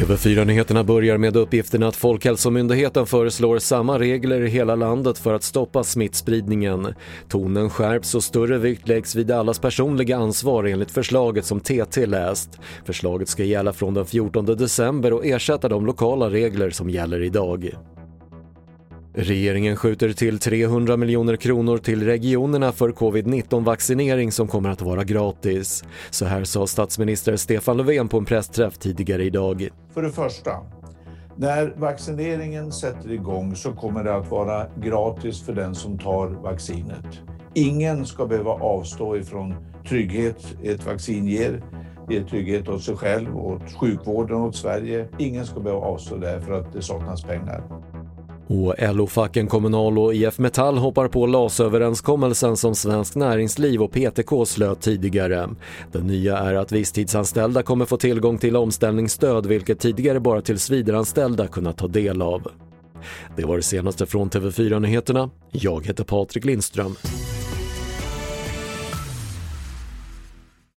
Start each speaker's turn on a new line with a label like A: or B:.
A: TV4-nyheterna börjar med uppgiften att Folkhälsomyndigheten föreslår samma regler i hela landet för att stoppa smittspridningen. Tonen skärps och större vikt läggs vid allas personliga ansvar enligt förslaget som TT läst. Förslaget ska gälla från den 14 december och ersätta de lokala regler som gäller idag. Regeringen skjuter till 300 miljoner kronor till regionerna för covid-19-vaccinering som kommer att vara gratis. Så här sa statsminister Stefan Löfven på en pressträff tidigare idag.
B: För det första, när vaccineringen sätter igång så kommer det att vara gratis för den som tar vaccinet. Ingen ska behöva avstå ifrån trygghet ett vaccin ger. Det ger trygghet åt sig själv, åt sjukvården, åt Sverige. Ingen ska behöva avstå där för att det saknas pengar.
A: Och LO-facken Kommunal och IF Metall hoppar på LAS-överenskommelsen som Svenskt Näringsliv och PTK slöt tidigare. Det nya är att visstidsanställda kommer få tillgång till omställningsstöd vilket tidigare bara tillsvidareanställda kunnat ta del av. Det var det senaste från TV4 Nyheterna. Jag heter Patrik Lindström.